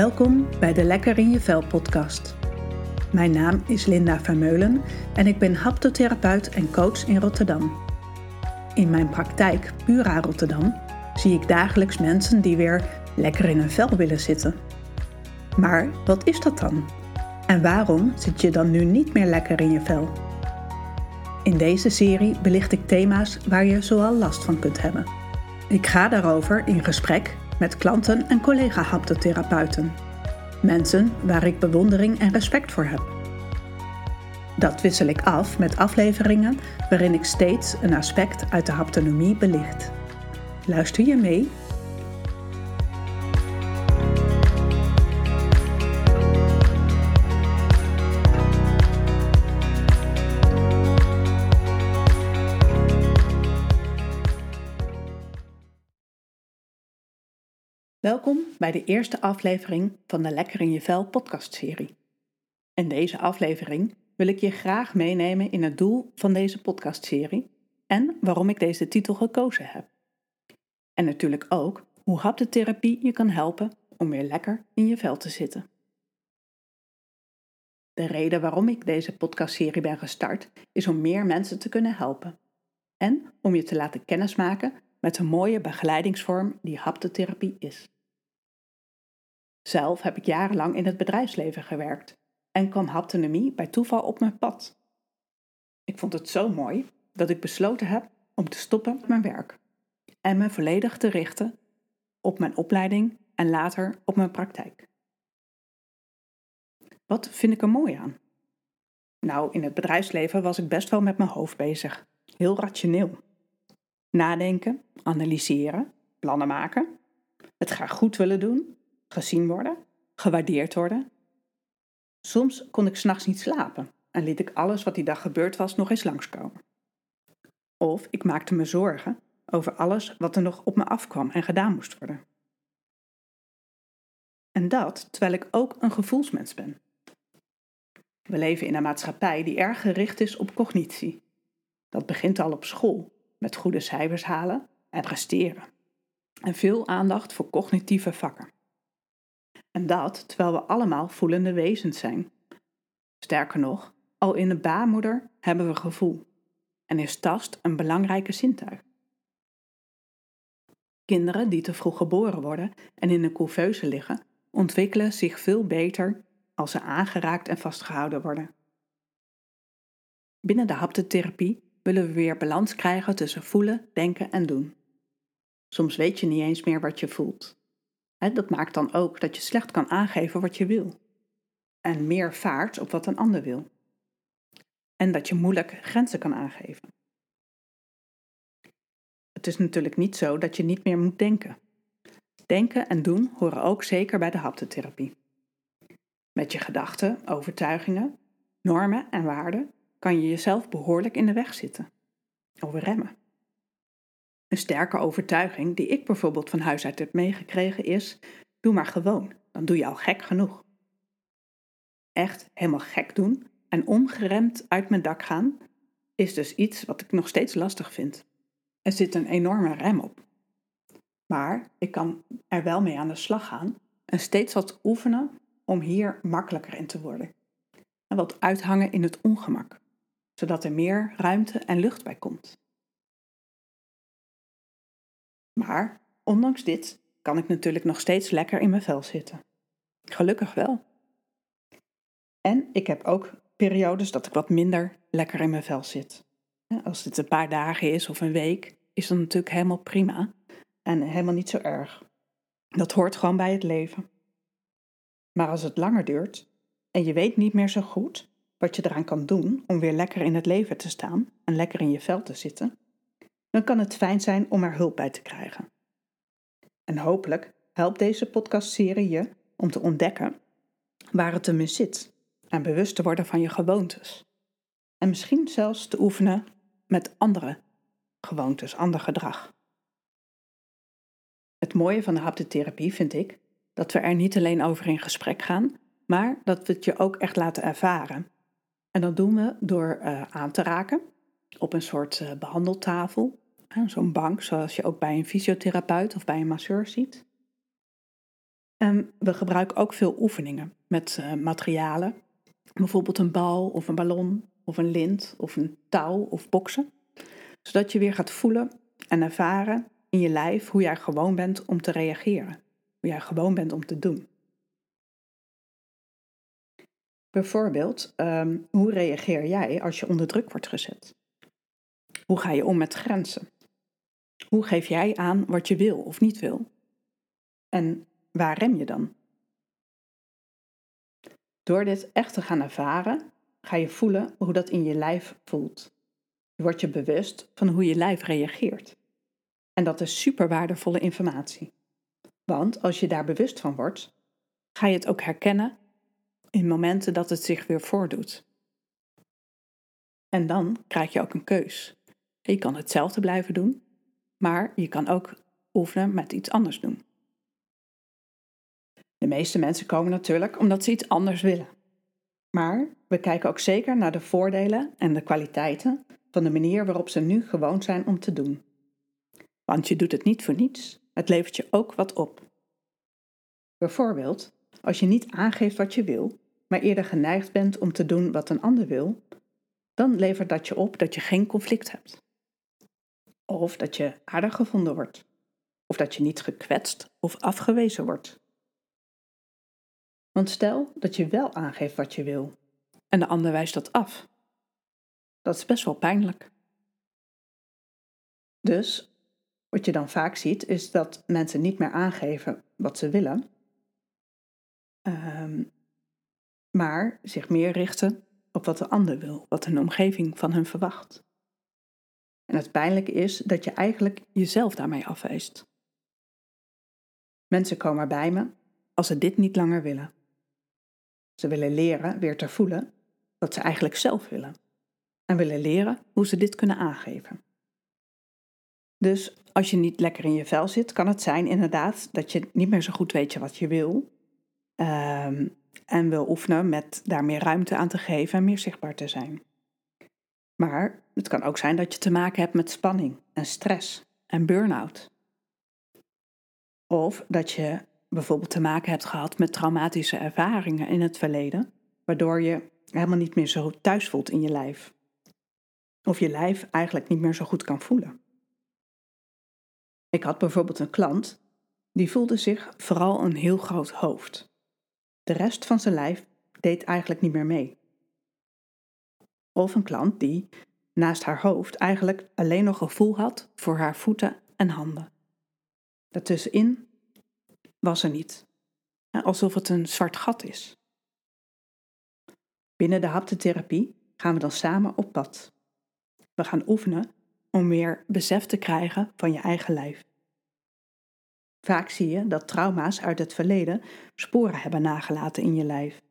Welkom bij de Lekker in je Vel podcast. Mijn naam is Linda Vermeulen en ik ben haptotherapeut en coach in Rotterdam. In mijn praktijk Pura Rotterdam zie ik dagelijks mensen die weer lekker in hun vel willen zitten. Maar wat is dat dan? En waarom zit je dan nu niet meer lekker in je vel? In deze serie belicht ik thema's waar je zoal last van kunt hebben. Ik ga daarover in gesprek met klanten en collega-haptotherapeuten. Mensen waar ik bewondering en respect voor heb. Dat wissel ik af met afleveringen waarin ik steeds een aspect uit de haptonomie belicht. Luister je mee? Welkom bij de eerste aflevering van de Lekker in je Vel podcastserie. In deze aflevering wil ik je graag meenemen in het doel van deze podcastserie en waarom ik deze titel gekozen heb. En natuurlijk ook hoe haptotherapie je kan helpen om weer lekker in je vel te zitten. De reden waarom ik deze podcastserie ben gestart is om meer mensen te kunnen helpen en om je te laten kennismaken met een mooie begeleidingsvorm die haptotherapie is. Zelf heb ik jarenlang in het bedrijfsleven gewerkt en kwam haptonomie bij toeval op mijn pad. Ik vond het zo mooi dat ik besloten heb om te stoppen met mijn werk en me volledig te richten op mijn opleiding en later op mijn praktijk. Wat vind ik er mooi aan? Nou, in het bedrijfsleven was ik best wel met mijn hoofd bezig, heel rationeel. Nadenken, analyseren, plannen maken, het graag goed willen doen, gezien worden, gewaardeerd worden. Soms kon ik s'nachts niet slapen en liet ik alles wat die dag gebeurd was nog eens langskomen. Of ik maakte me zorgen over alles wat er nog op me afkwam en gedaan moest worden. En dat terwijl ik ook een gevoelsmens ben. We leven in een maatschappij die erg gericht is op cognitie. Dat begint al op school, met goede cijfers halen en presteren. En veel aandacht voor cognitieve vakken. En dat terwijl we allemaal voelende wezens zijn. Sterker nog, al in de baarmoeder hebben we gevoel en is tast een belangrijke zintuig. Kinderen die te vroeg geboren worden en in een couveuse liggen, ontwikkelen zich veel beter als ze aangeraakt en vastgehouden worden. Binnen de haptotherapie willen we weer balans krijgen tussen voelen, denken en doen. Soms weet je niet eens meer wat je voelt. Dat maakt dan ook dat je slecht kan aangeven wat je wil. En meer vaart op wat een ander wil. En dat je moeilijk grenzen kan aangeven. Het is natuurlijk niet zo dat je niet meer moet denken. Denken en doen horen ook zeker bij de haptotherapie. Met je gedachten, overtuigingen, normen en waarden kan je jezelf behoorlijk in de weg zitten. Of remmen. Een sterke overtuiging die ik bijvoorbeeld van huis uit heb meegekregen is: doe maar gewoon, dan doe je al gek genoeg. Echt helemaal gek doen en ongeremd uit mijn dak gaan is dus iets wat ik nog steeds lastig vind. Er zit een enorme rem op. Maar ik kan er wel mee aan de slag gaan en steeds wat oefenen om hier makkelijker in te worden. En wat uithangen in het ongemak, zodat er meer ruimte en lucht bij komt. Maar ondanks dit kan ik natuurlijk nog steeds lekker in mijn vel zitten. Gelukkig wel. En ik heb ook periodes dat ik wat minder lekker in mijn vel zit. Als dit een paar dagen is of een week, is dat natuurlijk helemaal prima en helemaal niet zo erg. Dat hoort gewoon bij het leven. Maar als het langer duurt en je weet niet meer zo goed wat je eraan kan doen om weer lekker in het leven te staan en lekker in je vel te zitten, dan kan het fijn zijn om er hulp bij te krijgen. En hopelijk helpt deze podcastserie je om te ontdekken waar het er zit en bewust te worden van je gewoontes. En misschien zelfs te oefenen met andere gewoontes, ander gedrag. Het mooie van de haptotherapie vind ik dat we er niet alleen over in gesprek gaan, maar dat we het je ook echt laten ervaren. En dat doen we door uh, aan te raken op een soort uh, behandeltafel Zo'n bank zoals je ook bij een fysiotherapeut of bij een masseur ziet. En we gebruiken ook veel oefeningen met uh, materialen. Bijvoorbeeld een bal of een ballon of een lint of een touw of boksen. Zodat je weer gaat voelen en ervaren in je lijf hoe jij gewoon bent om te reageren. Hoe jij gewoon bent om te doen. Bijvoorbeeld, um, hoe reageer jij als je onder druk wordt gezet? Hoe ga je om met grenzen? Hoe geef jij aan wat je wil of niet wil? En waar rem je dan? Door dit echt te gaan ervaren, ga je voelen hoe dat in je lijf voelt. Je wordt je bewust van hoe je lijf reageert. En dat is super waardevolle informatie. Want als je daar bewust van wordt, ga je het ook herkennen in momenten dat het zich weer voordoet. En dan krijg je ook een keus. Je kan hetzelfde blijven doen, maar je kan ook oefenen met iets anders doen. De meeste mensen komen natuurlijk omdat ze iets anders willen. Maar we kijken ook zeker naar de voordelen en de kwaliteiten van de manier waarop ze nu gewoon zijn om te doen. Want je doet het niet voor niets, het levert je ook wat op. Bijvoorbeeld, als je niet aangeeft wat je wil, maar eerder geneigd bent om te doen wat een ander wil, dan levert dat je op dat je geen conflict hebt. Of dat je aardig gevonden wordt. Of dat je niet gekwetst of afgewezen wordt. Want stel dat je wel aangeeft wat je wil en de ander wijst dat af. Dat is best wel pijnlijk. Dus wat je dan vaak ziet is dat mensen niet meer aangeven wat ze willen, ehm, maar zich meer richten op wat de ander wil, wat een omgeving van hen verwacht. En het pijnlijke is dat je eigenlijk jezelf daarmee afwijst. Mensen komen bij me als ze dit niet langer willen. Ze willen leren weer te voelen wat ze eigenlijk zelf willen. En willen leren hoe ze dit kunnen aangeven. Dus als je niet lekker in je vel zit, kan het zijn inderdaad dat je niet meer zo goed weet wat je wil. Ehm, en wil oefenen met daar meer ruimte aan te geven en meer zichtbaar te zijn. Maar het kan ook zijn dat je te maken hebt met spanning en stress en burn-out. Of dat je bijvoorbeeld te maken hebt gehad met traumatische ervaringen in het verleden, waardoor je helemaal niet meer zo thuis voelt in je lijf. Of je lijf eigenlijk niet meer zo goed kan voelen. Ik had bijvoorbeeld een klant die voelde zich vooral een heel groot hoofd. De rest van zijn lijf deed eigenlijk niet meer mee. Of een klant die naast haar hoofd eigenlijk alleen nog gevoel had voor haar voeten en handen. Daartussenin was er niet, alsof het een zwart gat is. Binnen de haptotherapie gaan we dan samen op pad. We gaan oefenen om meer besef te krijgen van je eigen lijf. Vaak zie je dat trauma's uit het verleden sporen hebben nagelaten in je lijf.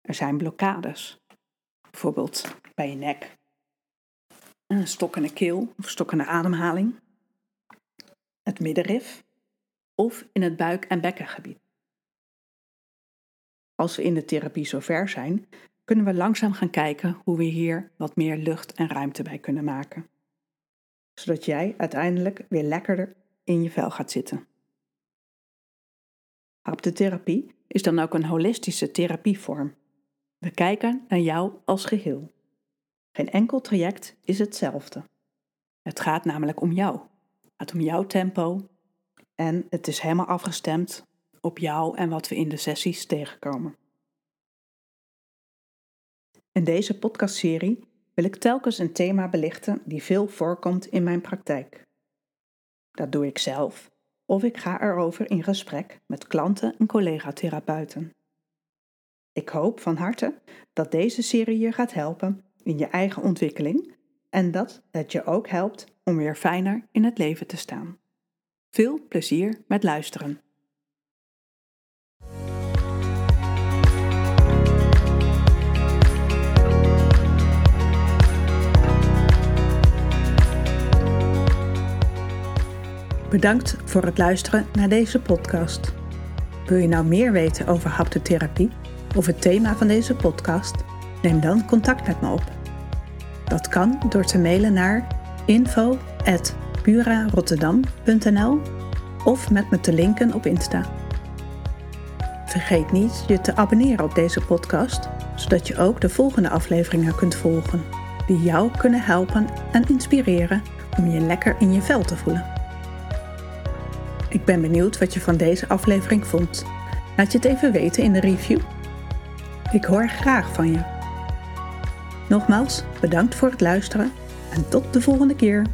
Er zijn blokkades, bijvoorbeeld bij je nek, een stokkende keel of stokkende ademhaling, het middenrif of in het buik- en bekkengebied. Als we in de therapie zover zijn, kunnen we langzaam gaan kijken hoe we hier wat meer lucht en ruimte bij kunnen maken. Zodat jij uiteindelijk weer lekkerder in je vel gaat zitten. Haptotherapie is dan ook een holistische therapievorm. We kijken naar jou als geheel. Geen enkel traject is hetzelfde. Het gaat namelijk om jou. Het gaat om jouw tempo en het is helemaal afgestemd op jou en wat we in de sessies tegenkomen. In deze podcastserie wil ik telkens een thema belichten die veel voorkomt in mijn praktijk. Dat doe ik zelf of ik ga erover in gesprek met klanten en collega-therapeuten. Ik hoop van harte dat deze serie je gaat helpen in je eigen ontwikkeling en dat het je ook helpt om weer fijner in het leven te staan. Veel plezier met luisteren. Bedankt voor het luisteren naar deze podcast. Wil je nou meer weten over haptotherapie of het thema van deze podcast? Neem dan contact met me op. Dat kan door te mailen naar info.purarotterdam.nl of met me te linken op Insta. Vergeet niet je te abonneren op deze podcast, zodat je ook de volgende afleveringen kunt volgen, die jou kunnen helpen en inspireren om je lekker in je vel te voelen. Ik ben benieuwd wat je van deze aflevering vond. Laat je het even weten in de review. Ik hoor graag van je. Nogmaals, bedankt voor het luisteren en tot de volgende keer.